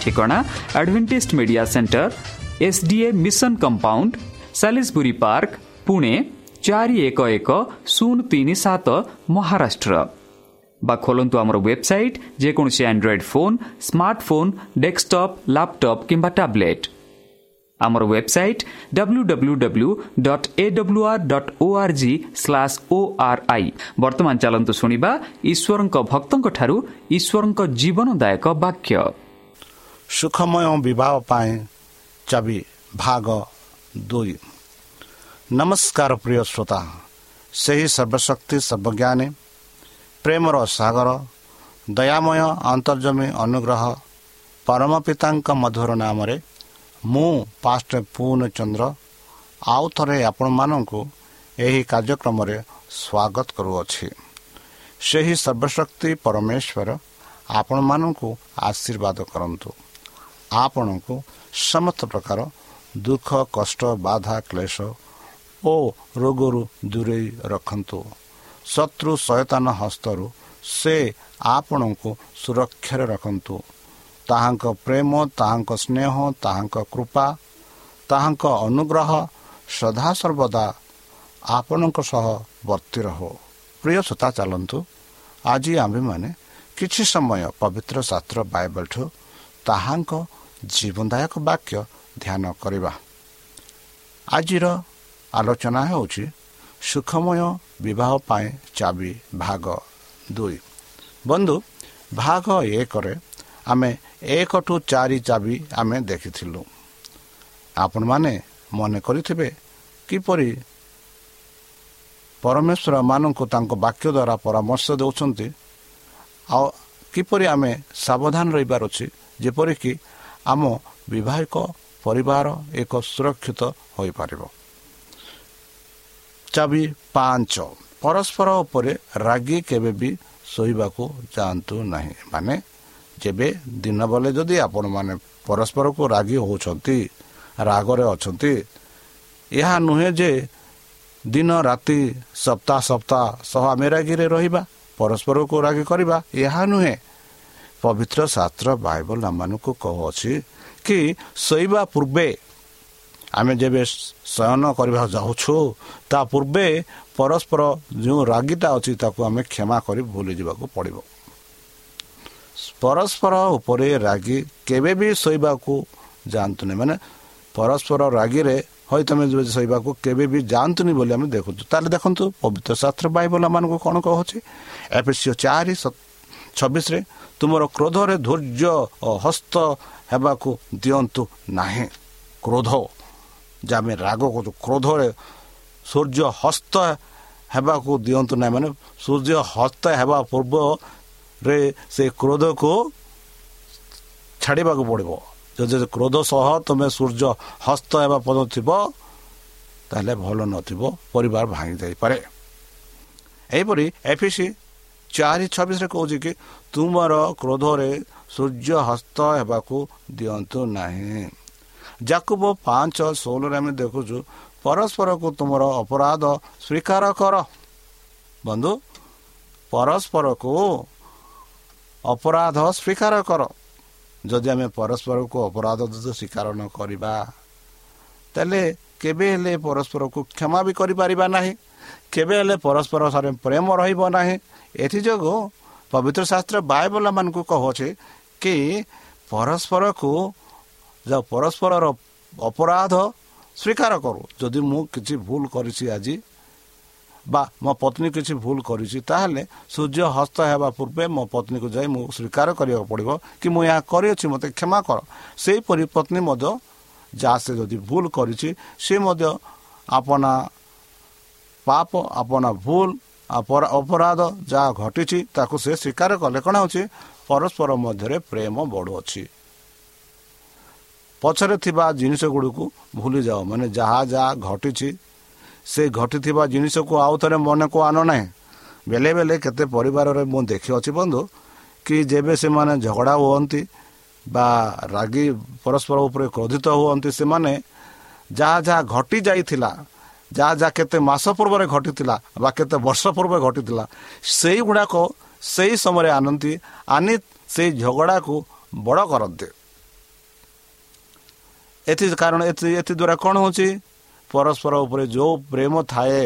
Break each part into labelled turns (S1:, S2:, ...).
S1: ଆମ ଠିକଣା Adventist Media Centre SDA Mission Compound Salisbury Park Pune ଚାରି ଏକ ଏକ ଶୂନ ତିନି ସାତ ମହାରାଷ୍ଟ୍ର ବା ଖୋଲନ୍ତୁ ଆମର ୱେବସାଇଟ୍ ଯେକୌଣସି Android phone smartphone desktop laptop କିମ୍ବା ଟ୍ୟାବ୍ଲେଟ୍ ଆମର website W W W dot A W R dot O R G slash O R I ବର୍ତ୍ତମାନ ଚାଲନ୍ତୁ ଶୁଣିବା ଈଶ୍ୱରଙ୍କ ଭକ୍ତଙ୍କଠାରୁ ଈଶ୍ୱରଙ୍କ ଜୀବନଦାୟକ ବାକ୍ୟ
S2: ସୁଖମୟ ବିବାହ ପାଇଁ ଚାବି ଭାଗ ଦୁଇ ନମସ୍କାର ପ୍ରିୟ ଶ୍ରୋତା ସେହି ସର୍ବଶକ୍ତି ସର୍ବଜ୍ଞାନୀ ପ୍ରେମର ସାଗର ଦୟାମୟ ଅନ୍ତର୍ଜମୀ ଅନୁଗ୍ରହ ପରମ ପିତାଙ୍କ ମଧୁର ନାମରେ ମୁଁ ପାଷ୍ଟ ଚନ୍ଦ୍ର ଆଉ ଥରେ ଆପଣମାନଙ୍କୁ ଏହି କାର୍ଯ୍ୟକ୍ରମରେ ସ୍ୱାଗତ କରୁଅଛି ସେହି ସର୍ବଶକ୍ତି ପରମେଶ୍ୱର ଆପଣମାନଙ୍କୁ ଆଶୀର୍ବାଦ କରନ୍ତୁ ଆପଣଙ୍କୁ ସମସ୍ତ ପ୍ରକାର ଦୁଃଖ କଷ୍ଟ ବାଧା କ୍ଲେଶ ଓ ରୋଗରୁ ଦୂରେଇ ରଖନ୍ତୁ। ଶତ୍ରୁ ସଚେତନ ହସ୍ତରୁ ସେ ଆପଣଙ୍କୁ ସୁରକ୍ଷାରେ ରଖନ୍ତୁ। ତାହାଙ୍କ ପ୍ରେମ ତାହାଙ୍କ ସ୍ନେହ ତାହାଙ୍କ କୃପା ତାହାଙ୍କ ଅନୁଗ୍ରହ ସଦାସର୍ବଦା ଆପଣଙ୍କ ସହ ବର୍ତ୍ତି ରହ। ପ୍ରିୟ ସତା ଚାଲନ୍ତୁ। ଆଜି ଆମ୍ଭେମାନେ କିଛି ସମୟ ପବିତ୍ର ଶାସ୍ତ୍ର ବାଇବଲଠୁ ତାହାଙ୍କ ଜୀବନଦାୟକ ବାକ୍ୟ ଧ୍ୟାନ କରିବା। ଆଜିର ଆଲୋଚନା ହେଉଛି ସୁଖମୟ ବିବାହ ପାଇଁ ଚାବି ଭାଗ ଦୁଇ। ବନ୍ଧୁ ଭାଗ ଏକରେ ଆମେ ଏକଠୁ ଚାରି ଚାବି ଆମେ ଦେଖିଥିଲୁ। ଆପଣମାନେ ମନେ କରିଥିବେ କିପରି ପରମେଶ୍ୱର ମାନଙ୍କୁ ତାଙ୍କ ବାକ୍ୟ ଦ୍ୱାରା ପରାମର୍ଶ ଦେଉଛନ୍ତି। ଆଉ କିପରି ଆମେ ସାବଧାନ ରହିବାର ଅଛି ଯେପରିକି ଆମ ବିବାହିକ ପରିବାର ଏକ ସୁରକ୍ଷିତ ହୋଇପାରିବ। ଚାବି ପାଞ୍ଚ। ପରସ୍ପର ଉପରେ ରାଗି କେବେ ବି ଶୋଇବାକୁ ଯାଆନ୍ତୁ ନାହିଁ। ମାନେ ଯେବେ ଦିନ ବେଳେ ଯଦି ଆପଣମାନେ ପରସ୍ପରକୁ ରାଗି ହେଉଛନ୍ତି ରାଗରେ ଅଛନ୍ତି ଏହା ନୁହେଁ ଯେ ଦିନ ରାତି ସପ୍ତାହ ସପ୍ତାହ ସହ ଆମେ ରାଗିରେ ରହିବା ପରସ୍ପରକୁ ରାଗି କରିବା ଏହା ନୁହେଁ। ପବିତ୍ର ଶାସ୍ତ୍ର ବାଇବଲ ଆମମାନଙ୍କୁ କହୁଅଛି କି ଶୋଇବା ପୂର୍ବେ ଆମେ ଯେବେ ଶୟନ କରିବାକୁ ଯାଉଛୁ ତା ପୂର୍ବେ ପରସ୍ପର ଯେଉଁ ରାଗିଟା ଅଛି ତାକୁ ଆମେ କ୍ଷମା କରି ଭୁଲିଯିବାକୁ ପଡ଼ିବ। ପରସ୍ପର ଉପରେ ରାଗି କେବେ ବି ଶୋଇବାକୁ ଯାଆନ୍ତୁନି। ମାନେ ପରସ୍ପର ରାଗିରେ ହଇ ତମେ ଶୋଇବାକୁ କେବେ ବି ଯାଆନ୍ତୁନି ବୋଲି ଆମେ ଦେଖୁଛୁ। ତାହେଲେ ଦେଖନ୍ତୁ ପବିତ୍ର ଶାସ୍ତ୍ର ବାଇବଲ ମାନଙ୍କୁ କ'ଣ କହୁଛି? ଏପିସିଓ ଚାରି ଛବିଶରେ ତୁମର କ୍ରୋଧରେ ଧୈର୍ଯ୍ୟ ହସ୍ତ ହେବାକୁ ଦିଅନ୍ତୁ ନାହିଁ। କ୍ରୋଧ ଯେ ଆମେ ରାଗ କରୁଛୁ କ୍ରୋଧରେ ସୂର୍ଯ୍ୟ ହସ୍ତ ହେବାକୁ ଦିଅନ୍ତୁ ନାହିଁ। ମାନେ ସୂର୍ଯ୍ୟ ହସ୍ତ ହେବା ପୂର୍ବରେ ସେ କ୍ରୋଧକୁ ଛାଡ଼ିବାକୁ ପଡ଼ିବ। ଯଦି କ୍ରୋଧ ସହ ତୁମେ ସୂର୍ଯ୍ୟ ହସ୍ତ ହେବା ପଦ ଥିବ ତାହେଲେ ଭଲ ନଥିବ ପରିବାର ଭାଙ୍ଗି ଯାଇପାରେ। ଏହିପରି ଏଫିସି ଚାରି ଛବିଶରେ କହୁଛି କି ତୁମର କ୍ରୋଧରେ ସୂର୍ଯ୍ୟ ହସ୍ତ ହେବାକୁ ଦିଅନ୍ତୁ ନାହିଁ। ଯାକୁବ ପାଞ୍ଚ ଷୋହଳରେ ଆମେ ଦେଖୁଛୁ ପରସ୍ପରକୁ ତୁମର ଅପରାଧ ସ୍ୱୀକାର କର। ବନ୍ଧୁ ପରସ୍ପରକୁ ଅପରାଧ ସ୍ୱୀକାର କର। ଯଦି ଆମେ ପରସ୍ପରକୁ ଅପରାଧ ସ୍ୱୀକାର ନ କରିବା ତାହେଲେ କେବେ ହେଲେ ପରସ୍ପରକୁ କ୍ଷମା ବି କରିପାରିବା ନାହିଁ। କେବେ ହେଲେ ପରସ୍ପର ପ୍ରେମ ରହିବ ନାହିଁ। ଏଥିଯୋଗୁଁ ପବିତ୍ର ଶାସ୍ତ୍ର ବାୟୁବଲାମାନଙ୍କୁ କହୁଛି କି ପରସ୍ପରକୁ ଯାହା ପରସ୍ପରର ଅପରାଧ ସ୍ୱୀକାର କରୁ। ଯଦି ମୁଁ କିଛି ଭୁଲ କରିଛି ଆଜି ବା ମୋ ପତ୍ନୀ କିଛି ଭୁଲ କରିଛି ତାହେଲେ ସୂର୍ଯ୍ୟ ହସ୍ତ ହେବା ପୂର୍ବେ ମୋ ପତ୍ନୀକୁ ଯାଇ ମୁଁ ସ୍ୱୀକାର କରିବାକୁ ପଡ଼ିବ କି ମୁଁ ଏହା କରିଅଛି ମୋତେ କ୍ଷମା କର। ସେହିପରି ପତ୍ନୀ ମଧ୍ୟ ଯାହା ସେ ଯଦି ଭୁଲ କରିଛି ସେ ମଧ୍ୟ ଆପଣା ପାପ ଆପଣା ଭୁଲ ଅପରାଧ ଯାହା ଘଟିଛି ତାକୁ ସେ ସ୍ୱୀକାର କଲେ। କ'ଣ ହେଉଛି? ପରସ୍ପର ମଧ୍ୟରେ ପ୍ରେମ ବଢ଼ୁଅଛି। ପଛରେ ଥିବା ଜିନିଷ ଗୁଡ଼ିକୁ ଭୁଲି ଯାଅ ମାନେ ଯାହା ଯାହା ଘଟିଛି ସେ ଘଟିଥିବା ଜିନିଷକୁ ଆଉ ଥରେ ମନେକୁ ଆଣ ନାହିଁ। ବେଳେ ବେଳେ କେତେ ପରିବାରରେ ମୁଁ ଦେଖିଅଛି ବନ୍ଧୁ କି ଯେବେ ସେମାନେ ଝଗଡ଼ା ହୁଅନ୍ତି ବା ରାଗି ପରସ୍ପର ଉପରେ କ୍ରୋଧିତ ହୁଅନ୍ତି ସେମାନେ ଯାହା ଯାହା ଘଟି ଯାଇଥିଲା ଯାହା ଯାହା କେତେ ମାସ ପୂର୍ବରେ ଘଟିଥିଲା ବା କେତେ ବର୍ଷ ପୂର୍ବେ ଘଟିଥିଲା ସେଇଗୁଡ଼ାକ ସେଇ ସମୟରେ ଆଣନ୍ତି ଆନି ସେଇ ଝଗଡ଼ାକୁ ବଡ଼ କରନ୍ତି। ଏଥି କାରଣ ଏଥି ଦ୍ୱାରା କ'ଣ ହେଉଛି? ପରସ୍ପର ଉପରେ ଯେଉଁ ପ୍ରେମ ଥାଏ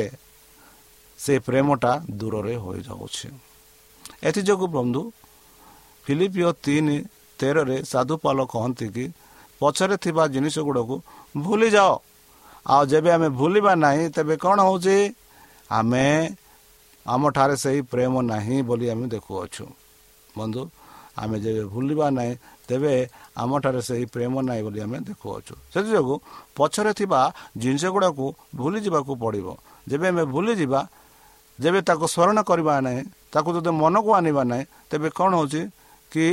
S2: ସେ ପ୍ରେମଟା ଦୂରରେ ହୋଇଯାଉଛି। ଏଥିଯୋଗୁଁ ବନ୍ଧୁ ଫିଲିପିଓ ତିନି ତେରରେ ସାଧୁପାଲ କହନ୍ତି କି ପଛରେ ଥିବା ଜିନିଷ ଗୁଡ଼ାକୁ ଭୁଲିଯାଅ। ଆଉ ଯେବେ ଆମେ ଭୁଲିବା ନାହିଁ ତେବେ କ'ଣ ହେଉଛି? ଆମେ ଆମଠାରେ ସେହି ପ୍ରେମ ନାହିଁ ବୋଲି ଆମେ ଦେଖୁଅଛୁ। ବନ୍ଧୁ ଆମେ ଯେବେ ଭୁଲିବା ନାହିଁ ତେବେ ଆମଠାରେ ସେହି ପ୍ରେମ ନାହିଁ ବୋଲି ଆମେ ଦେଖୁଅଛୁ। ସେଥିଯୋଗୁଁ ପଛରେ ଥିବା ଜିନିଷ ଗୁଡ଼ାକୁ ଭୁଲି ଯିବାକୁ ପଡ଼ିବ। ଯେବେ ଆମେ ଭୁଲିଯିବା ଯେବେ ତାକୁ ସ୍ମରଣ କରିବା ନାହିଁ ତାକୁ ଯଦି ମନକୁ ଆଣିବା ନାହିଁ ତେବେ କ'ଣ ହେଉଛି କି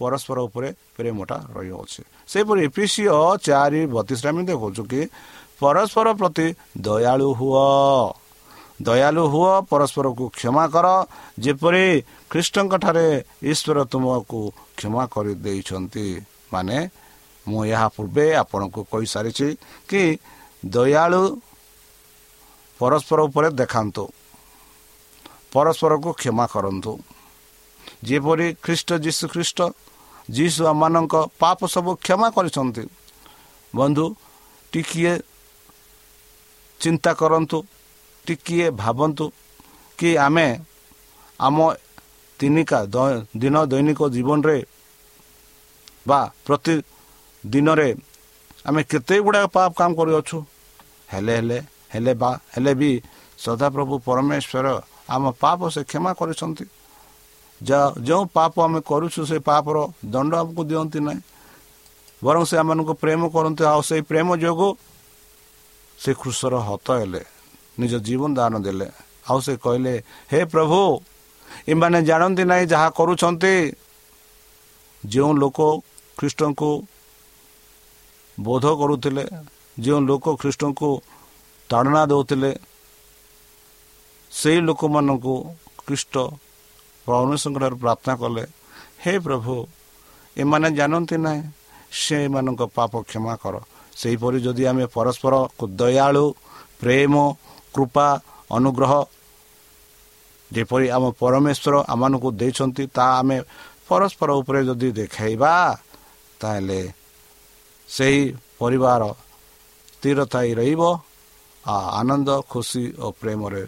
S2: ପରସ୍ପର ଉପରେ ପ୍ରେମଟା ରହିଅଛି। ସେହିପରି ଏପିସିଓ ଚାରି ବତିଶରେ ଆମେ ଦେଖାଉଛୁ କି ପରସ୍ପର ପ୍ରତି ଦୟାଳୁ ହୁଅ। ଦୟାଳୁ ହୁଅ ପରସ୍ପରକୁ କ୍ଷମା କର। ଯେପରି ଖ୍ରୀଷ୍ଟଙ୍କ ଠାରେ ଈଶ୍ୱର ତୁମକୁ କ୍ଷମା କରିଦେଇଛନ୍ତି ମାନେ ମୁଁ ଏହା ପୂର୍ବେ ଆପଣଙ୍କୁ କହିସାରିଛି କି ଦୟାଳୁ ପରସ୍ପର ଉପରେ ଦେଖାନ୍ତୁ ପରସ୍ପରକୁ କ୍ଷମା କରନ୍ତୁ। ଯେପରି ଖ୍ରୀଷ୍ଟ ଯୀଶୁ ଖ୍ରୀଷ୍ଟ ଯୀଶୁ ଆମମାନଙ୍କ ପାପ ସବୁ କ୍ଷମା କରିଛନ୍ତି। ବନ୍ଧୁ ଟିକିଏ ଚିନ୍ତା କରନ୍ତୁ ଟିକିଏ ଭାବନ୍ତୁ କି ଆମେ ଆମ ତିନିକା ଦିନ ଦୈନିକ ଜୀବନରେ ବା ପ୍ରତି ଦିନରେ ଆମେ କେତେ ଗୁଡ଼ାକ ପାପ କାମ କରିଅଛୁ। ହେଲେ ହେଲେ ହେଲେ ବା ହେଲେ ବି ସଦାପ୍ରଭୁ ପରମେଶ୍ୱର ଆମ ପାପ ସେ କ୍ଷମା କରିଛନ୍ତି। ଯେଉଁ ପାପ ଆମେ କରୁଛୁ ସେ ପାପର ଦଣ୍ଡ ଆମକୁ ଦିଅନ୍ତି ନାହିଁ। ବରଂ ସେ ଆମମାନଙ୍କୁ ପ୍ରେମ କରନ୍ତି ଆଉ ସେଇ ପ୍ରେମ ଯୋଗୁଁ ସେ କୃଷର ହତ ହେଲେ ନିଜ ଜୀବନ ଦାନ ଦେଲେ। ଆଉ ସେ କହିଲେ ହେ ପ୍ରଭୁ ଏମାନେ ଜାଣନ୍ତି ନାହିଁ ଯାହା କରୁଛନ୍ତି। ଯେଉଁ ଲୋକ ଖ୍ରୀଷ୍ଟଙ୍କୁ ବୋଧ କରୁଥିଲେ ଯେଉଁ ଲୋକ ଖ୍ରୀଷ୍ଟଙ୍କୁ ତାଡ଼ନା ଦେଉଥିଲେ ସେଇ ଲୋକମାନଙ୍କୁ ଖ୍ରୀଷ୍ଟ ପରମେଶ୍ୱରଙ୍କଠାରୁ ପ୍ରାର୍ଥନା କଲେ ହେ ପ୍ରଭୁ ଏମାନେ ଜାଣନ୍ତି ନାହିଁ ସେମାନଙ୍କ ପାପ କ୍ଷମା କର। ସେହିପରି ଯଦି ଆମେ ପରସ୍ପରକୁ ଦୟାଳୁ ପ୍ରେମ କୃପା ଅନୁଗ୍ରହ ଯେପରି ଆମ ପରମେଶ୍ୱର ଆମମାନଙ୍କୁ ଦେଇଛନ୍ତି ତାହା ଆମେ ପରସ୍ପର ଉପରେ ଯଦି ଦେଖାଇବା ତାହେଲେ ସେହି ପରିବାର ସ୍ଥିରଥାଇ ରହିବ ଆନନ୍ଦ ଖୁସି ଓ ପ୍ରେମରେ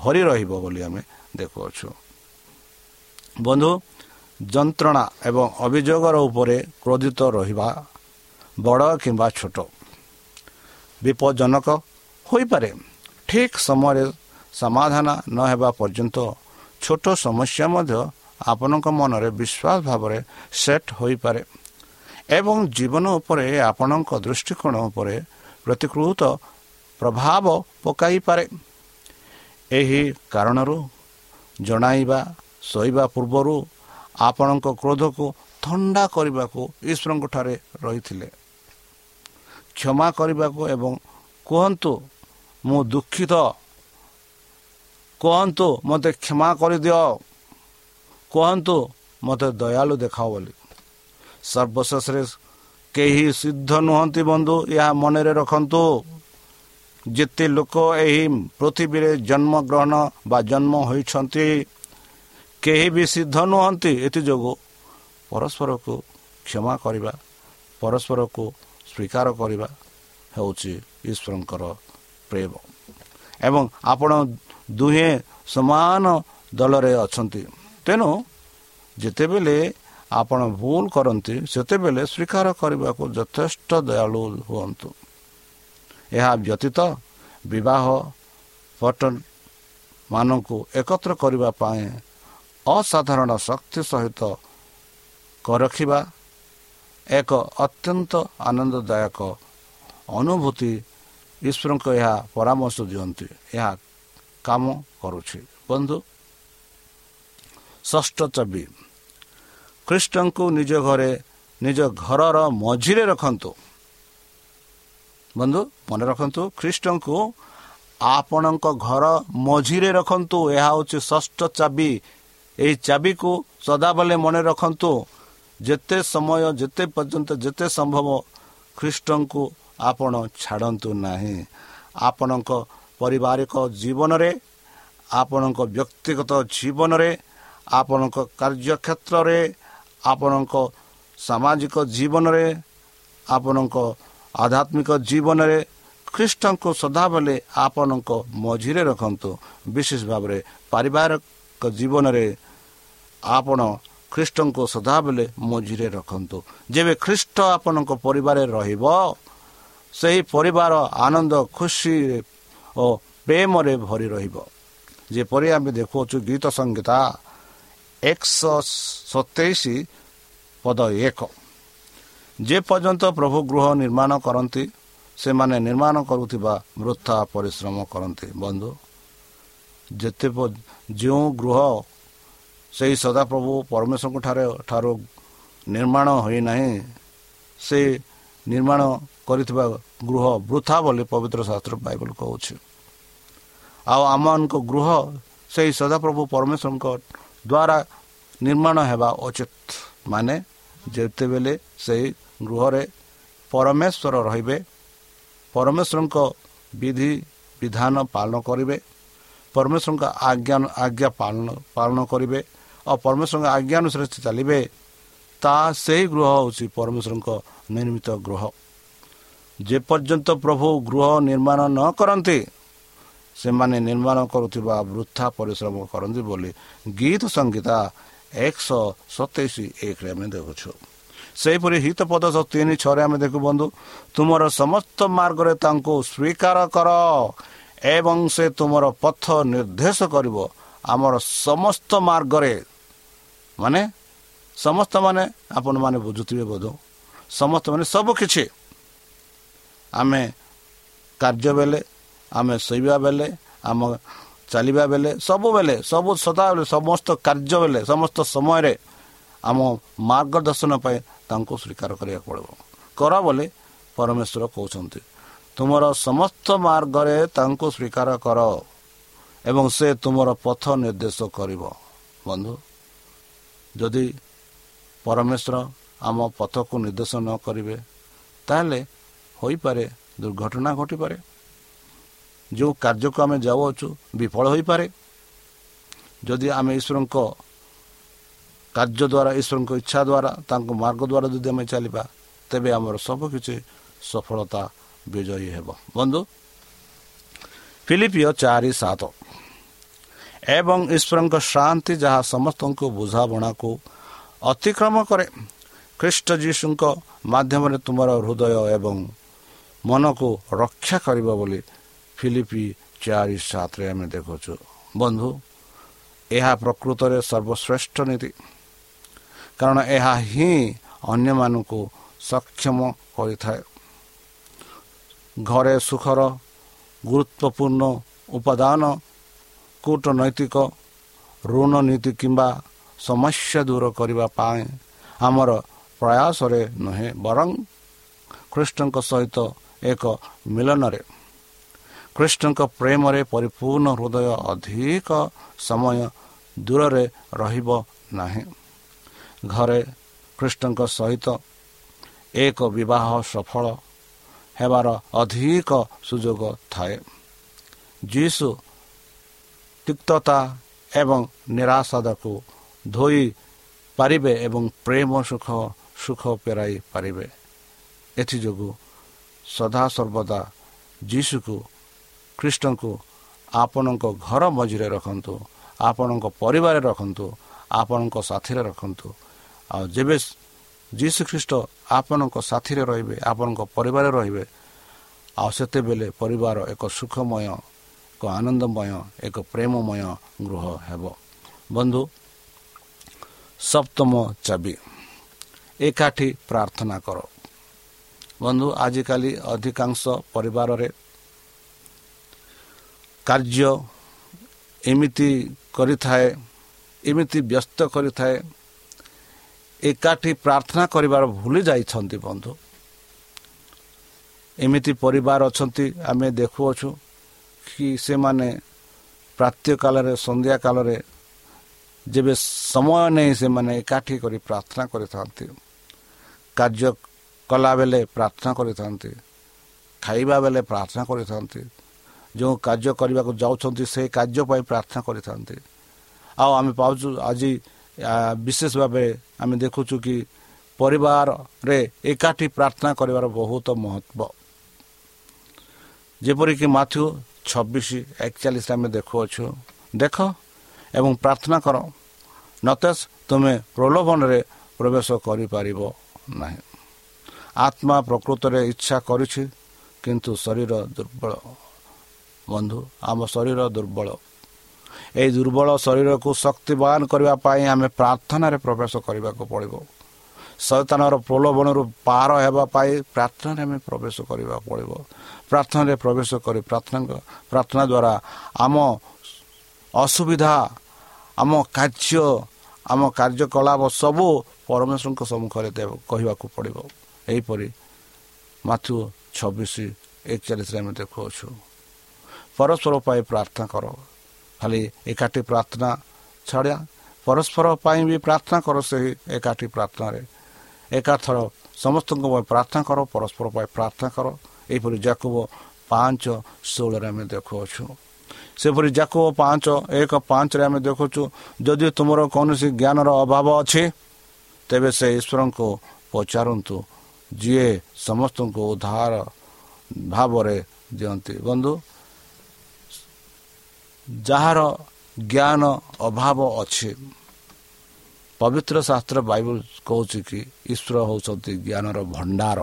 S2: ଭରି ରହିବ ବୋଲି ଆମେ ଦେଖୁଅଛୁ। ବନ୍ଧୁ ଯନ୍ତ୍ରଣା ଏବଂ ଅଭିଯୋଗର ଉପରେ କ୍ରୋଧିତ ରହିବା ବଡ଼ କିମ୍ବା ଛୋଟ। ବିପଦଜନକ ହୋଇପାରେ। ଠିକ୍ ସମୟରେ ସମାଧାନ ନ ହେବା ପର୍ଯ୍ୟନ୍ତ ଛୋଟ ସମସ୍ୟା ମଧ୍ୟ ଆପଣଙ୍କ ମନରେ ବିଶ୍ୱାସ ଭାବରେ ସେଟ୍ ହୋଇପାରେ ଏବଂ ଜୀବନ ଉପରେ ଆପଣଙ୍କ ଦୃଷ୍ଟିକୋଣ ଉପରେ ପ୍ରତିକୃତ ପ୍ରଭାବ ପକାଇପାରେ। ଏହି କାରଣରୁ ଜଣାଇବା ଶୋଇବା ପୂର୍ବରୁ ଆପଣଙ୍କ କ୍ରୋଧକୁ ଥଣ୍ଡା କରିବାକୁ ଈଶ୍ୱରଙ୍କଠାରେ ରହିଥିଲେ। କ୍ଷମା କରିବାକୁ ଏବଂ କୁହନ୍ତୁ ମୁଁ ଦୁଃଖିତ। କୁହନ୍ତୁ ମୋତେ କ୍ଷମା କରିଦିଅ। କୁହନ୍ତୁ ମୋତେ ଦୟାଳୁ ଦେଖାଅ ବୋଲି। ସର୍ବଶେଷରେ କେହି ସିଦ୍ଧ ନୁହନ୍ତି ବନ୍ଧୁ ଏହା ମନରେ ରଖନ୍ତୁ। ଯେତେ ଲୋକ ଏହି ପୃଥିବୀରେ ଜନ୍ମଗ୍ରହଣ ବା ଜନ୍ମ ହୋଇଛନ୍ତି କେହି ବି ସିଦ୍ଧ ନୁହନ୍ତି। ଏଥିଯୋଗୁଁ ପରସ୍ପରକୁ କ୍ଷମା କରିବା ପରସ୍ପରକୁ ସ୍ୱୀକାର କରିବା ହେଉଛି ଈଶ୍ୱରଙ୍କର ପ୍ରେମ। ଏବଂ ଆପଣ ଦୁହେଁ ସମାନ ଦଳରେ ଅଛନ୍ତି। ତେଣୁ ଯେତେବେଳେ ଆପଣ ଭୁଲ କରନ୍ତି ସେତେବେଳେ ସ୍ୱୀକାର କରିବାକୁ ଯଥେଷ୍ଟ ଦୟାଳୁ ହୁଅନ୍ତୁ। ଏହା ବ୍ୟତୀତ ବିବାହ ପଟନ ମାନଙ୍କୁ ଏକତ୍ର କରିବା ପାଇଁ ଅସାଧାରଣ ଶକ୍ତି ସହିତ ରଖିବା ଏକ ଅତ୍ୟନ୍ତ ଆନନ୍ଦଦାୟକ ଅନୁଭୂତି ଈଶ୍ୱରଙ୍କ ଏହା ପରାମର୍ଶ ଦିଅନ୍ତି ଏହା କାମ କରୁଛି। ବନ୍ଧୁ ଷଷ୍ଠ ଚବି ଖ୍ରୀଷ୍ଟଙ୍କୁ ନିଜ ଘରେ ନିଜ ଘରର ମଝିରେ ରଖନ୍ତୁ। ବନ୍ଧୁ ମନେ ରଖନ୍ତୁ ଖ୍ରୀଷ୍ଟଙ୍କୁ ଆପଣଙ୍କ ଘର ମଝିରେ ରଖନ୍ତୁ। ଏହା ହେଉଛି ଷଷ୍ଠ ଚାବି। ଏହି ଚାବିକୁ ସଦାବେଳେ ମନେ ରଖନ୍ତୁ। ଯେତେ ସମୟ ଯେତେ ପର୍ଯ୍ୟନ୍ତ ଯେତେ ସମ୍ଭବ ଖ୍ରୀଷ୍ଟଙ୍କୁ ଆପଣ ଛାଡ଼ନ୍ତୁ ନାହିଁ। ଆପଣଙ୍କ ପାରିବାରିକ ଜୀବନରେ ଆପଣଙ୍କ ବ୍ୟକ୍ତିଗତ ଜୀବନରେ ଆପଣଙ୍କ କାର୍ଯ୍ୟକ୍ଷେତ୍ରରେ ଆପଣଙ୍କ ସାମାଜିକ ଜୀବନରେ ଆପଣଙ୍କ ଆଧ୍ୟାତ୍ମିକ ଜୀବନରେ ଖ୍ରୀଷ୍ଟଙ୍କୁ ସଦାବେଳେ ଆପଣଙ୍କ ମଝିରେ ରଖନ୍ତୁ। ବିଶେଷ ଭାବରେ ପାରିବାରିକ ଜୀବନରେ ଆପଣ ଖ୍ରୀଷ୍ଟଙ୍କୁ ସଦାବେଳେ ମଝିରେ ରଖନ୍ତୁ। ଯେବେ ଖ୍ରୀଷ୍ଟ ଆପଣଙ୍କ ପରିବାରରେ ରହିବ ସେହି ପରିବାର ଆନନ୍ଦ ଖୁସି ଓ ପ୍ରେମରେ ଭରି ରହିବ। ଯେପରି ଆମେ ଦେଖୁଅଛୁ ଗୀତ ସଂହିତା ଏକଶହ ସତେଇଶ ପଦ ଏକ। ଯେପର୍ଯ୍ୟନ୍ତ ପ୍ରଭୁ ଗୃହ ନିର୍ମାଣ କରନ୍ତି ସେମାନେ ନିର୍ମାଣ କରୁଥିବା ବୃଥା ପରିଶ୍ରମ କରନ୍ତି। ବନ୍ଧୁ ଯେତେ ଯେଉଁ ଗୃହ ସେହି ସଦାପ୍ରଭୁ ପରମେଶ୍ୱରଙ୍କ ଠାରେ ଠାରୁ ନିର୍ମାଣ ହୋଇନାହିଁ। ସେ ନିର୍ମାଣ କରିଥିବା ଗୃହ ବୃଥା ବୋଲି ପବିତ୍ର ଶାସ୍ତ୍ର ବାଇବଲ କହୁଛି। ଆଉ ଆମମାନଙ୍କ ଗୃହ ସେହି ସଦାପ୍ରଭୁ ପରମେଶ୍ୱରଙ୍କ ଦ୍ୱାରା ନିର୍ମାଣ ହେବା ଉଚିତ। ମାନେ ଯେତେବେଳେ ସେହି ଗୃହରେ ପରମେଶ୍ୱର ରହିବେ ପରମେଶ୍ୱରଙ୍କ ବିଧି ବିଧାନ ପାଳନ କରିବେ ପରମେଶ୍ୱରଙ୍କ ଆଜ୍ଞା ଆଜ୍ଞା ପାଳନ ପାଳନ କରିବେ ଆଉ ପରମେଶ୍ୱରଙ୍କ ଆଜ୍ଞା ଅନୁସାରେ ଚାଲିବେ ତାହା ସେହି ଗୃହ ହେଉଛି ପରମେଶ୍ୱରଙ୍କ ନିର୍ମିତ ଗୃହ। ଯେପର୍ଯ୍ୟନ୍ତ ପ୍ରଭୁ ଗୃହ ନିର୍ମାଣ ନ କରନ୍ତି ସେମାନେ ନିର୍ମାଣ କରୁଥିବା ବୃଥା ପରିଶ୍ରମ କରନ୍ତି ବୋଲି ଗୀତ ସଂଗୀତା ଏକଶହ ସତେଇଶ ଏକରେ ଆମେ ଦେଖୁଛୁ। ସେହିପରି ହିତପଦ ତିନି ଛଅରେ ଆମେ ଦେଖୁ ବନ୍ଧୁ ତୁମର ସମସ୍ତ ମାର୍ଗରେ ତାଙ୍କୁ ସ୍ୱୀକାର କର ଏବଂ ସେ ତୁମର ପଥ ନିର୍ଦ୍ଦେଶ କରିବ। ଆମର ସମସ୍ତ ମାର୍ଗରେ ମାନେ ସମସ୍ତ ମାନେ ଆପଣମାନେ ବୁଝୁଥିବେ ବୋଧ? ସମସ୍ତ ମାନେ ସବୁ କିଛି। ଆମେ କାର୍ଯ୍ୟ ବେଲେ ଆମେ ଶୋଇବା ବେଲେ ଆମ ଚାଲିବା ବେଲେ ସବୁବେଳେ ସବୁ ସଦାବେଳେ ସମସ୍ତ କାର୍ଯ୍ୟ ବେଲେ ସମସ୍ତ ସମୟରେ ଆମ ମାର୍ଗଦର୍ଶନ ପାଇଁ ତାଙ୍କୁ ସ୍ୱୀକାର କରିବାକୁ ପଡ଼ିବ। କର ବୋଲି ପରମେଶ୍ୱର କହୁଛନ୍ତି ତୁମର ସମସ୍ତ ମାର୍ଗରେ ତାଙ୍କୁ ସ୍ୱୀକାର କର ଏବଂ ସେ ତୁମର ପଥ ନିର୍ଦ୍ଦେଶ କରିବ। ବନ୍ଧୁ ଯଦି ପରମେଶ୍ୱର ଆମ ପଥକୁ ନିର୍ଦ୍ଦେଶ ନ କରିବେ ତାହେଲେ ହୋଇପାରେ ଦୁର୍ଘଟଣା ଘଟିପାରେ। ଯେଉଁ କାର୍ଯ୍ୟକୁ ଆମେ ଯାଉଅଛୁ ବିଫଳ ହୋଇପାରେ। ଯଦି ଆମେ ଈଶ୍ୱରଙ୍କ କାର୍ଯ୍ୟ ଦ୍ୱାରା ଈଶ୍ୱରଙ୍କ ଇଚ୍ଛା ଦ୍ୱାରା ତାଙ୍କ ମାର୍ଗ ଦ୍ୱାରା ଯଦି ଆମେ ଚାଲିବା ତେବେ ଆମର ସବୁକିଛି ସଫଳତା ବିଜୟୀ ହେବ। ବନ୍ଧୁ ଫିଲିପିଓ ଚାରି ସାତ। ଏବଂ ଈଶ୍ୱରଙ୍କ ଶାନ୍ତି ଯାହା ସମସ୍ତଙ୍କୁ ବୁଝାବଣାକୁ ଅତିକ୍ରମ କରେ। ଖ୍ରୀଷ୍ଟ ଯୀଶୁଙ୍କ ମାଧ୍ୟମରେ ତୁମର ହୃଦୟ ଏବଂ ମନକୁ ରକ୍ଷା କରିବ ବୋଲି ଫିଲିପି ଚାରି ସାତରେ ଆମେ ଦେଖୁଛୁ। ବନ୍ଧୁ ଏହା ପ୍ରକୃତରେ ସର୍ବଶ୍ରେଷ୍ଠ ନୀତି। କାରଣ ଏହା ହିଁ ଅନ୍ୟମାନଙ୍କୁ ସକ୍ଷମ କରିଥାଏ। ଘରେ ସୁଖର ଗୁରୁତ୍ୱପୂର୍ଣ୍ଣ ଉପାଦାନ କୂଟନୈତିକ ଋଣ ନୀତି କିମ୍ବା ସମସ୍ୟା ଦୂର କରିବା ପାଇଁ ଆମର ପ୍ରୟାସରେ ନୁହେଁ ବରଂ ଖ୍ରୀଷ୍ଟଙ୍କ ସହିତ ଏକ ମିଳନରେ। କୃଷ୍ଣଙ୍କ ପ୍ରେମରେ ପରିପୂର୍ଣ୍ଣ ହୃଦୟ ଅଧିକ ସମୟ ଦୂରରେ ରହିବ ନାହିଁ। ଘରେ କୃଷ୍ଣଙ୍କ ସହିତ ଏକ ବିବାହ ସଫଳ ହେବାର ଅଧିକ ସୁଯୋଗ ଥାଏ। ଯୀଶୁ ତିକ୍ତତା ଏବଂ ନିରାଶାଦକୁ ଧୋଇ ପାରିବେ ଏବଂ ପ୍ରେମ ସୁଖ ସୁଖ ଫେରାଇ ପାରିବେ ଏଥିଯୋଗୁଁ ସଦାସର୍ବଦା ଯୀଶୁକୁ ଖ୍ରୀଷ୍ଟଙ୍କୁ ଆପଣଙ୍କ ଘର ମଝିରେ ରଖନ୍ତୁ ଆପଣଙ୍କ ପରିବାରରେ ରଖନ୍ତୁ ଆପଣଙ୍କ ସାଥିରେ ରଖନ୍ତୁ ଆଉ ଯେବେ ଯୀଶୁ ଖ୍ରୀଷ୍ଟ ଆପଣଙ୍କ ସାଥିରେ ରହିବେ ଆପଣଙ୍କ ପରିବାରରେ ରହିବେ ଆଉ ସେତେବେଳେ ପରିବାର ଏକ ସୁଖମୟ ଏକ ଆନନ୍ଦମୟ ଏକ ପ୍ରେମମୟ ଗୃହ ହେବ ବନ୍ଧୁ ସପ୍ତମ ଚାବି ଏକାଠି ପ୍ରାର୍ଥନା କର ବନ୍ଧୁ ଆଜିକାଲି ଅଧିକାଂଶ ପରିବାରରେ କାର୍ଯ୍ୟ ଏମିତି କରିଥାଏ ଏମିତି ବ୍ୟସ୍ତ କରିଥାଏ ଏକାଠି ପ୍ରାର୍ଥନା କରିବାର ଭୁଲି ଯାଇଛନ୍ତି ବନ୍ଧୁ ଏମିତି ପରିବାର ଅଛନ୍ତି ଆମେ ଦେଖୁଅଛୁ କି ସେମାନେ ପ୍ରାତ୍ୟ କାଳରେ ସନ୍ଧ୍ୟା କାଳରେ ଯେବେ ସମୟ ନେଇ ସେମାନେ ଏକାଠି କରି ପ୍ରାର୍ଥନା କରିଥାନ୍ତି କାର୍ଯ୍ୟ କଲାବେଳେ ପ୍ରାର୍ଥନା କରିଥାନ୍ତି ଖାଇବା ବେଳେ ପ୍ରାର୍ଥନା କରିଥାନ୍ତି ଯେଉଁ କାର୍ଯ୍ୟ କରିବାକୁ ଯାଉଛନ୍ତି ସେହି କାର୍ଯ୍ୟ ପାଇଁ ପ୍ରାର୍ଥନା କରିଥାନ୍ତି। ଆଉ ଆମେ ପାଉଛୁ ଆଜି ବିଶେଷ ଭାବେ ଆମେ ଦେଖୁଛୁ କି ପରିବାରରେ ଏକାଠି ପ୍ରାର୍ଥନା କରିବାର ବହୁତ ମହତ୍ଵ ଯେପରିକି ମାଥ୍ୟୁ ଛବିଶ ଏକଚାଳିଶରେ ଆମେ ଦେଖୁଅଛୁ ଦେଖ ଏବଂ ପ୍ରାର୍ଥନା କର ନତେଜ ତୁମେ ପ୍ରଲୋଭନରେ ପ୍ରବେଶ କରିପାରିବ ନାହିଁ ଆତ୍ମା ପ୍ରକୃତରେ ଇଚ୍ଛା କରିଛି କିନ୍ତୁ ଶରୀର ଦୁର୍ବଳ ବନ୍ଧୁ ଆମ ଶରୀର ଦୁର୍ବଳ ଏହି ଦୁର୍ବଳ ଶରୀରକୁ ଶକ୍ତିବାନ କରିବା ପାଇଁ ଆମେ ପ୍ରାର୍ଥନାରେ ପ୍ରବେଶ କରିବାକୁ ପଡ଼ିବ। ଶୈତାନର ପ୍ରଲୋଭନରୁ ପାର ହେବା ପାଇଁ ପ୍ରାର୍ଥନାରେ ଆମେ ପ୍ରବେଶ କରିବାକୁ ପଡ଼ିବ। ପ୍ରାର୍ଥନାରେ ପ୍ରବେଶ କରି ପ୍ରାର୍ଥନା ପ୍ରାର୍ଥନା ଦ୍ୱାରା ଆମ ଅସୁବିଧା ଆମ କାର୍ଯ୍ୟ ଆମ କାର୍ଯ୍ୟକଳାପ ସବୁ ପରମେଶ୍ୱରଙ୍କ ସମ୍ମୁଖରେ ଦେବ କହିବାକୁ ପଡ଼ିବ। ଏହିପରି ମାଥୁ ଛବିଶ ଏକଚାଳିଶରେ ଆମେ ଦେଖୁଅଛୁ ପରସ୍ପର ପାଇଁ ପ୍ରାର୍ଥନା କର। ଖାଲି ଏକାଠି ପ୍ରାର୍ଥନା ଛାଡ଼ିଆ। ପରସ୍ପର ପାଇଁ ବି ପ୍ରାର୍ଥନା କର ସେହି ଏକାଠି ପ୍ରାର୍ଥନାରେ। ଏକାଥର ସମସ୍ତଙ୍କ ପାଇଁ ପ୍ରାର୍ଥନା କର ପରସ୍ପର ପାଇଁ ପ୍ରାର୍ଥନା କର। ଏହିପରି ଯାକୁବ ପାଞ୍ଚ ଷୋହଳରେ ଆମେ ଦେଖୁଅଛୁ। ସେପରି ଯାକୁବ ପାଞ୍ଚ ଏକ ପାଞ୍ଚରେ ଆମେ ଦେଖୁଛୁ ଯଦି ତୁମର କୌଣସି ଜ୍ଞାନର ଅଭାବ ଅଛି ତେବେ ସେ ଈଶ୍ୱରଙ୍କୁ ପଚାରନ୍ତୁ ଯିଏ ସମସ୍ତଙ୍କୁ ଉଦ୍ଧାର ଭାବରେ ଦିଅନ୍ତି। ବନ୍ଧୁ ଯାହାର ଜ୍ଞାନ ଅଭାବ ଅଛି ପବିତ୍ର ଶାସ୍ତ୍ର ବାଇବଲ କହୁଛି କି ଈଶ୍ୱର ହେଉଛନ୍ତି ଜ୍ଞାନର ଭଣ୍ଡାର।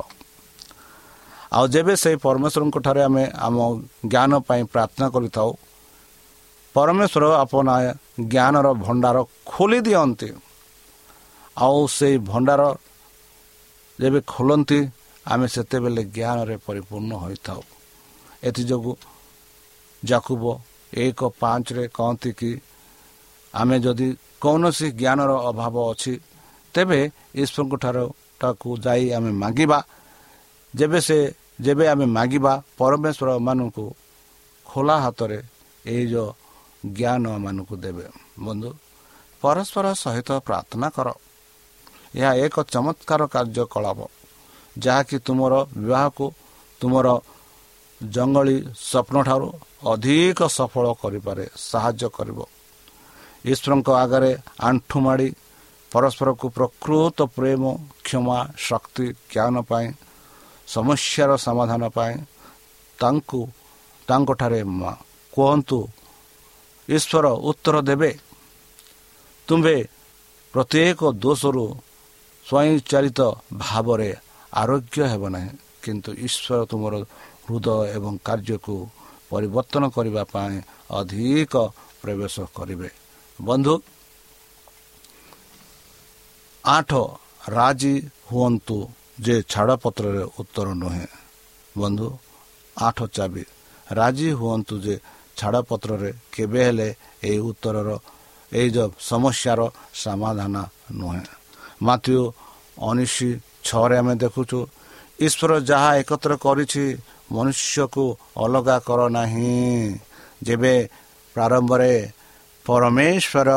S2: ଆଉ ଯେବେ ସେଇ ପରମେଶ୍ୱରଙ୍କ ଠାରେ ଆମେ ଆମ ଜ୍ଞାନ ପାଇଁ ପ୍ରାର୍ଥନା କରିଥାଉ ପରମେଶ୍ୱର ଆପଣ ଜ୍ଞାନର ଭଣ୍ଡାର ଖୋଲି ଦିଅନ୍ତି। ଆଉ ସେଇ ଭଣ୍ଡାର ଯେବେ ଖୋଲନ୍ତି ଆମେ ସେତେବେଳେ ଜ୍ଞାନରେ ପରିପୂର୍ଣ୍ଣ ହୋଇଥାଉ। ଏଥିଯୋଗୁଁ ଯାକୁବ ଏକ ପାଞ୍ଚରେ କହନ୍ତି କି ଆମେ ଯଦି କୌଣସି ଜ୍ଞାନର ଅଭାବ ଅଛି ତେବେ ଈଶ୍ୱରଙ୍କ ଠାରୁ ତାକୁ ଯାଇ ଆମେ ମାଗିବା। ଯେବେ ସେ ଯେବେ ଆମେ ମାଗିବା ପରମେଶ୍ୱର ମାନଙ୍କୁ ଖୋଲା ହାତରେ ଏଇ ଯେଉଁ ଜ୍ଞାନ ମାନଙ୍କୁ ଦେବେ। ବନ୍ଧୁ ପରସ୍ପର ସହିତ ପ୍ରାର୍ଥନା କର। ଏହା ଏକ ଚମତ୍କାର କାର୍ଯ୍ୟକଳାପ ଯାହାକି ତୁମର ବିବାହକୁ ତୁମର ଜଙ୍ଗଲୀ ସ୍ୱପ୍ନଠାରୁ ଅଧିକ ସଫଳ କରିପାରେ ସାହାଯ୍ୟ କରିବ। ଈଶ୍ୱରଙ୍କ ଆଗରେ ଆଣ୍ଠୁ ମାଡ଼ି ପରସ୍ପରକୁ ପ୍ରକୃତ ପ୍ରେମ କ୍ଷମା ଶକ୍ତି ଜ୍ଞାନ ପାଇଁ ସମସ୍ୟାର ସମାଧାନ ପାଇଁ ତାଙ୍କୁ ତାଙ୍କଠାରେ କୁହନ୍ତୁ ଈଶ୍ୱର ଉତ୍ତର ଦେବେ। ତୁମ୍ଭେ ପ୍ରତ୍ୟେକ ଦୋଷରୁ ସ୍ୱୟଂଚାଳିତ ଭାବରେ ଆରୋଗ୍ୟ ହେବ ନାହିଁ କିନ୍ତୁ ଈଶ୍ୱର ତୁମର ହୃଦୟ ଏବଂ କାର୍ଯ୍ୟକୁ ପରିବର୍ତ୍ତନ କରିବା ପାଇଁ ଅଧିକ ପ୍ରବେଶ କରିବେ। ବନ୍ଧୁ ଆଠ ରାଜି ହୁଅନ୍ତୁ। ଯେ ଛାଡ଼ପତ୍ରରେ ଉତ୍ତର ନୁହେଁ ବନ୍ଧୁ ଆଠ ଚାବି ରାଜି ହୁଅନ୍ତୁ ଯେ ଛାଡ଼ପତ୍ରରେ କେବେ ହେଲେ ଏହି ଉତ୍ତରର ଏଇ ଯେଉଁ ସମସ୍ୟାର ସମାଧାନ ନୁହେଁ ମାତୃ ଉଣେଇଶ ଛଅରେ ଆମେ ଦେଖୁଛୁ ଈଶ୍ୱର ଯାହା ଏକତ୍ର କରିଛି ମନୁଷ୍ୟକୁ ଅଲଗା କର ନାହିଁ ଯେବେ ପ୍ରାରମ୍ଭରେ ପରମେଶ୍ୱର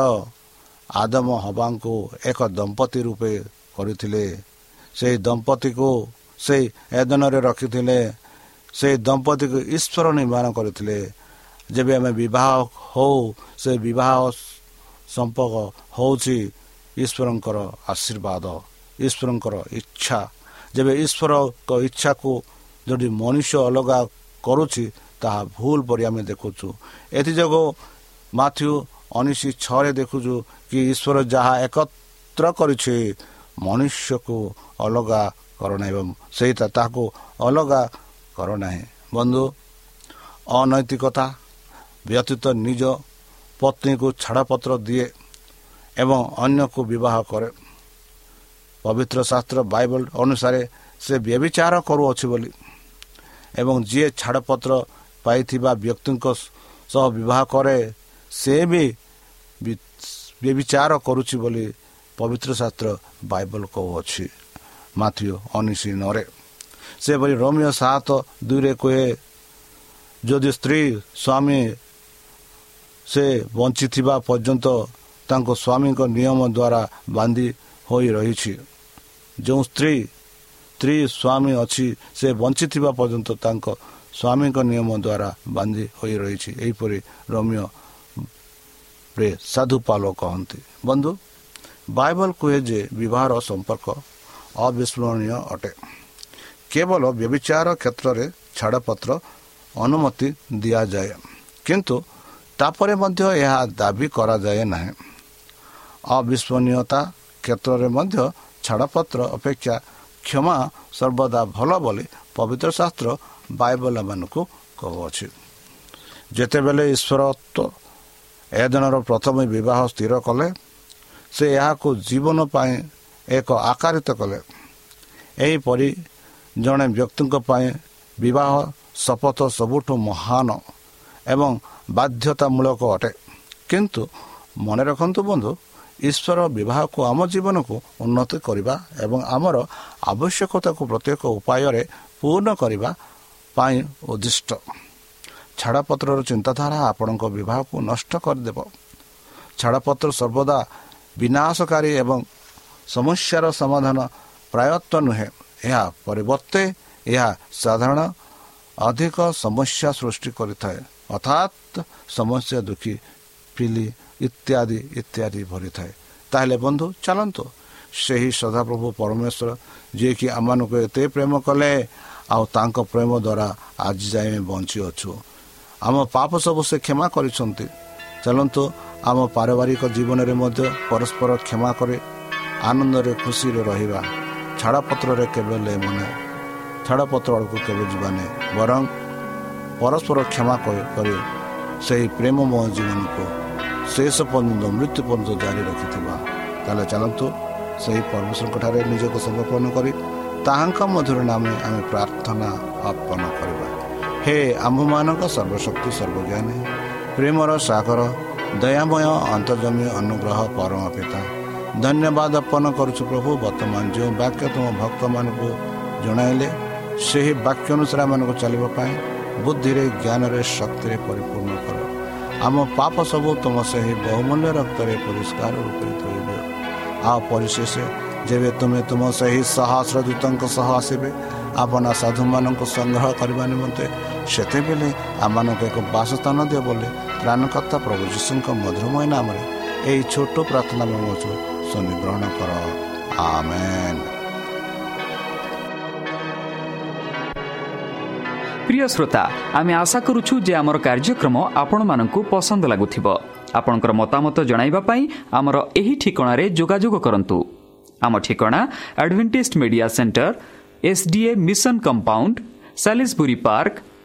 S2: ଆଦମ ହବାଙ୍କୁ ଏକ ଦମ୍ପତି ରୂପେ କରିଥିଲେ ସେହି ଦମ୍ପତିକୁ ସେଇ ଏଦନରେ ରଖିଥିଲେ ସେଇ ଦମ୍ପତିକୁ ଈଶ୍ୱର ନିର୍ମାଣ କରିଥିଲେ। ଯେବେ ଆମେ ବିବାହ ହଉ ସେ ବିବାହ ସମ୍ପର୍କ ହେଉଛି ଈଶ୍ୱରଙ୍କର ଆଶୀର୍ବାଦ ଈଶ୍ୱରଙ୍କର ଇଚ୍ଛା। ଯେବେ ଈଶ୍ୱରଙ୍କ ଇଚ୍ଛାକୁ ଯଦି ମଣିଷ ଅଲଗା କରୁଛି ତାହା ଭୁଲ ପରି ଆମେ ଦେଖୁଛୁ। ଏଥିଯୋଗୁଁ ମାଥ୍ୟୁ ଉଣେଇଶ ଛଅରେ ଦେଖୁଛୁ କି ଈଶ୍ୱର ଯାହା ଏକତ୍ର କରିଛି ମନୁଷ୍ୟକୁ ଅଲଗା କରୁନାହିଁ ଏବଂ ସେଇଟା ତାହାକୁ ଅଲଗା କରୁନାହିଁ। ବନ୍ଧୁ ଅନୈତିକତା ବ୍ୟତୀତ ନିଜ ପତ୍ନୀକୁ ଛାଡ଼ପତ୍ର ଦିଏ ଏବଂ ଅନ୍ୟକୁ ବିବାହ କରେ। ପବିତ୍ର ଶାସ୍ତ୍ର ବାଇବଲ ଅନୁସାରେ ସେ ବ୍ୟବିଚାର କରୁଅଛି ବୋଲି ଏବଂ ଯିଏ ଛାଡ଼ପତ୍ର ପାଇଥିବା ବ୍ୟକ୍ତିଙ୍କ ସହ ବିବାହ କରେ ସେ ବି ବ୍ୟବିଚାର କରୁଛି ବୋଲି ପବିତ୍ର ଶାସ୍ତ୍ର ବାଇବଲ କହୁଅଛି। ମାଥ୍ୟୁ ଉଣେଇଶ ନରେ ସେପରି ରୋମିଓ ସାତ ଦୁଇରେ କୁହେ ଯଦି ସ୍ତ୍ରୀ ସ୍ୱାମୀ ସେ ବଞ୍ଚିଥିବା ପର୍ଯ୍ୟନ୍ତ ତାଙ୍କ ସ୍ୱାମୀଙ୍କ ନିୟମ ଦ୍ୱାରା ବାନ୍ଧି ହୋଇ ରହିଛି ଯେଉଁ ସ୍ତ୍ରୀ ସ୍ତ୍ରୀ ସ୍ୱାମୀ ଅଛି ସେ ବଞ୍ଚିଥିବା ପର୍ଯ୍ୟନ୍ତ ତାଙ୍କ ସ୍ୱାମୀଙ୍କ ନିୟମ ଦ୍ୱାରା ବାନ୍ଧି ହୋଇ ରହିଛି ଏହିପରି ରମ୍ୟରେ ସାଧୁପାଲ କହନ୍ତି। ବନ୍ଧୁ ବାଇବଲ କୁହେ ଯେ ବିବାହର ସମ୍ପର୍କ ଅବିସ୍ମରଣୀୟ ଅଟେ। କେବଳ ବ୍ୟବିଚାର କ୍ଷେତ୍ରରେ ଛାଡ଼ପତ୍ର ଅନୁମତି ଦିଆଯାଏ। କିନ୍ତୁ ତାପରେ ମଧ୍ୟ ଏହା ଦାବି କରାଯାଏ ନାହିଁ। ଅବିଶ୍ୱନୀୟତା କ୍ଷେତ୍ରରେ ମଧ୍ୟ ଛାଡ଼ପତ୍ର ଅପେକ୍ଷା କ୍ଷମା ସର୍ବଦା ଭଲ ବୋଲି ପବିତ୍ର ଶାସ୍ତ୍ର ବାଇବଲମାନଙ୍କୁ କହୁଅଛି। ଯେତେବେଳେ ଈଶ୍ୱରତ୍ଵ ଏ ପ୍ରଥମେ ବିବାହ ସ୍ଥିର କଲେ ସେ ଏହାକୁ ଜୀବନ ପାଇଁ ଏକ ଆକାରିତ କଲେ। ଏହିପରି ଜଣେ ବ୍ୟକ୍ତିଙ୍କ ପାଇଁ ବିବାହ ଶପଥ ସବୁଠୁ ମହାନ ଏବଂ ବାଧ୍ୟତାମୂଳକ ଅଟେ। କିନ୍ତୁ ମନେ ରଖନ୍ତୁ ବନ୍ଧୁ ଈଶ୍ୱର ବିବାହକୁ ଆମ ଜୀବନକୁ ଉନ୍ନତି କରିବା ଏବଂ ଆମର ଆବଶ୍ୟକତାକୁ ପ୍ରତ୍ୟେକ ଉପାୟରେ ପୂର୍ଣ୍ଣ କରିବା ପାଇଁ ଉଦ୍ଦିଷ୍ଟ। ଛାଡ଼ପତ୍ରର ଚିନ୍ତାଧାରା ଆପଣଙ୍କ ବିବାହକୁ ନଷ୍ଟ କରିଦେବ। ଛାଡ଼ପତ୍ର ସର୍ବଦା ବିନାଶକାରୀ ଏବଂ ସମସ୍ୟାର ସମାଧାନ ପ୍ରାୟତ୍ୱ ନୁହେଁ। ଏହା ପରିବର୍ତ୍ତେ ଏହା ସାଧାରଣ ଅଧିକ ସମସ୍ୟା ସୃଷ୍ଟି କରିଥାଏ। ଅର୍ଥାତ୍ ସମସ୍ୟା ଦୁଃଖୀ ପିଲି ଇତ୍ୟାଦି ଇତ୍ୟାଦି ଭରିଥାଏ। ତାହେଲେ ବନ୍ଧୁ ଚାଲନ୍ତୁ। ସେହି ସଦାପ୍ରଭୁ ପରମେଶ୍ୱର ଯିଏକି ଆମମାନଙ୍କୁ ଏତେ ପ୍ରେମ କଲେ ଆଉ ତାଙ୍କ ପ୍ରେମ ଦ୍ୱାରା ଆଜି ଯାଏ ବଞ୍ଚିଅଛୁ। ଆମ ପାପ ସବୁ ସେ କ୍ଷମା କରିଛନ୍ତି। ଚାଲନ୍ତୁ ଆମ ପାରିବାରିକ ଜୀବନରେ ମଧ୍ୟ ପରସ୍ପର କ୍ଷମା କରି ଆନନ୍ଦରେ ଖୁସିରେ ରହିବା ଛାଡ଼ପତ୍ରରେ କେବେ ମନେ ଛାଡ଼ପତ୍ର ଆଡ଼କୁ କେବେ ଯିବା ନାହିଁ। ବରଂ ପରସ୍ପର କ୍ଷମା କରି ସେହି ପ୍ରେମମୟ ଜୀବନକୁ ଶେଷ ପର୍ଯ୍ୟନ୍ତ ମୃତ୍ୟୁ ପର୍ଯ୍ୟନ୍ତ ଜାରି ରଖିଥିବା। ତାହେଲେ ଚାଲନ୍ତୁ ସେହି ପରମେଶ୍ୱରଙ୍କଠାରେ ନିଜକୁ ସମର୍ପଣ କରି ତାହାଙ୍କ ମଧୁର ନାମେ ଆମେ ପ୍ରାର୍ଥନା ଅର୍ପଣ କରିବା। ହେ ଆମ୍ଭମାନଙ୍କ ସର୍ବଶକ୍ତି ସର୍ବଜ୍ଞାନୀ ପ୍ରେମର ସାଗର ଦୟାମୟ ଅନ୍ତର୍ଜମୀ ଅନୁଗ୍ରହ ପରମ ପିତା ଧନ୍ୟବାଦ ଅର୍ପଣ କରୁଛୁ ପ୍ରଭୁ ବର୍ତ୍ତମାନ ଯେଉଁ ବାକ୍ୟ ତୁମ ଭକ୍ତମାନଙ୍କୁ ଜଣାଇଲେ ସେହି ବାକ୍ୟ ଅନୁସାରେ ଆମମାନଙ୍କୁ ଚାଲିବା ପାଇଁ ବୁଦ୍ଧିରେ ଜ୍ଞାନରେ ଶକ୍ତିରେ ପରିପୂର୍ଣ୍ଣ କର। ଆମ ପାପ ସବୁ ତୁମ ସେହି ବହୁମୂଲ୍ୟ ରକ୍ତରେ ପରିଷ୍କାର ରୂପେ ଧୋଇଦିଅ ଆଉ ପରିଶେଷ ଯେବେ ତୁମେ ତୁମ ସେହି ସହସ୍ର ଦୂତଙ୍କ ସହ ଆସିବେ ଆପଣ ସାଧୁମାନଙ୍କୁ ସଂଗ୍ରହ କରିବା ନିମନ୍ତେ ସେତେବେଳେ ଆମମାନଙ୍କୁ ଏକ ବାସସ୍ଥାନ ଦିଅ ବୋଲି ପ୍ରାଣକର୍ତ୍ତା ପ୍ରଭୁ ଯୀଶୁଙ୍କ ମଧୁରମୟ ନାମରେ ଏହି ଛୋଟ ପ୍ରାର୍ଥନା ମୋଚୁ ସ୍ୱନିଗ୍ରହଣ କର। ଆମେନ୍।
S1: ପ୍ରିୟ ଶ୍ରୋତା ଆମେ ଆଶା କରୁଛୁ ଯେ ଆମର କାର୍ଯ୍ୟକ୍ରମ ଆପଣମାନଙ୍କୁ ପସନ୍ଦ ଲାଗୁଥିବ। ଆପଣଙ୍କର ମତାମତ ଜଣାଇବା ପାଇଁ ଆମର ଏହି ଠିକଣାରେ ଯୋଗାଯୋଗ କରନ୍ତୁ। ଆମ ଠିକଣା Adventist Media Centre S D A Mission Compound Salisbury Park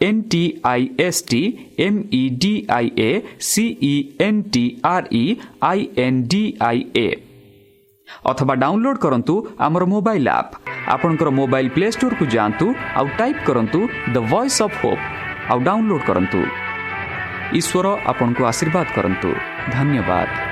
S1: N T I S T M E D I A C E N T R E I N D I A অথবা download করন্তু আমার mobile app আপনার mobile play স্টোরকু যাআন্তু আউ type করন্তু the voice of hope আউ download করন্তু ঈশ্বর আপনার আশীর্বাদ করন্তু ধন্যবাদ
S2: ଆପଣ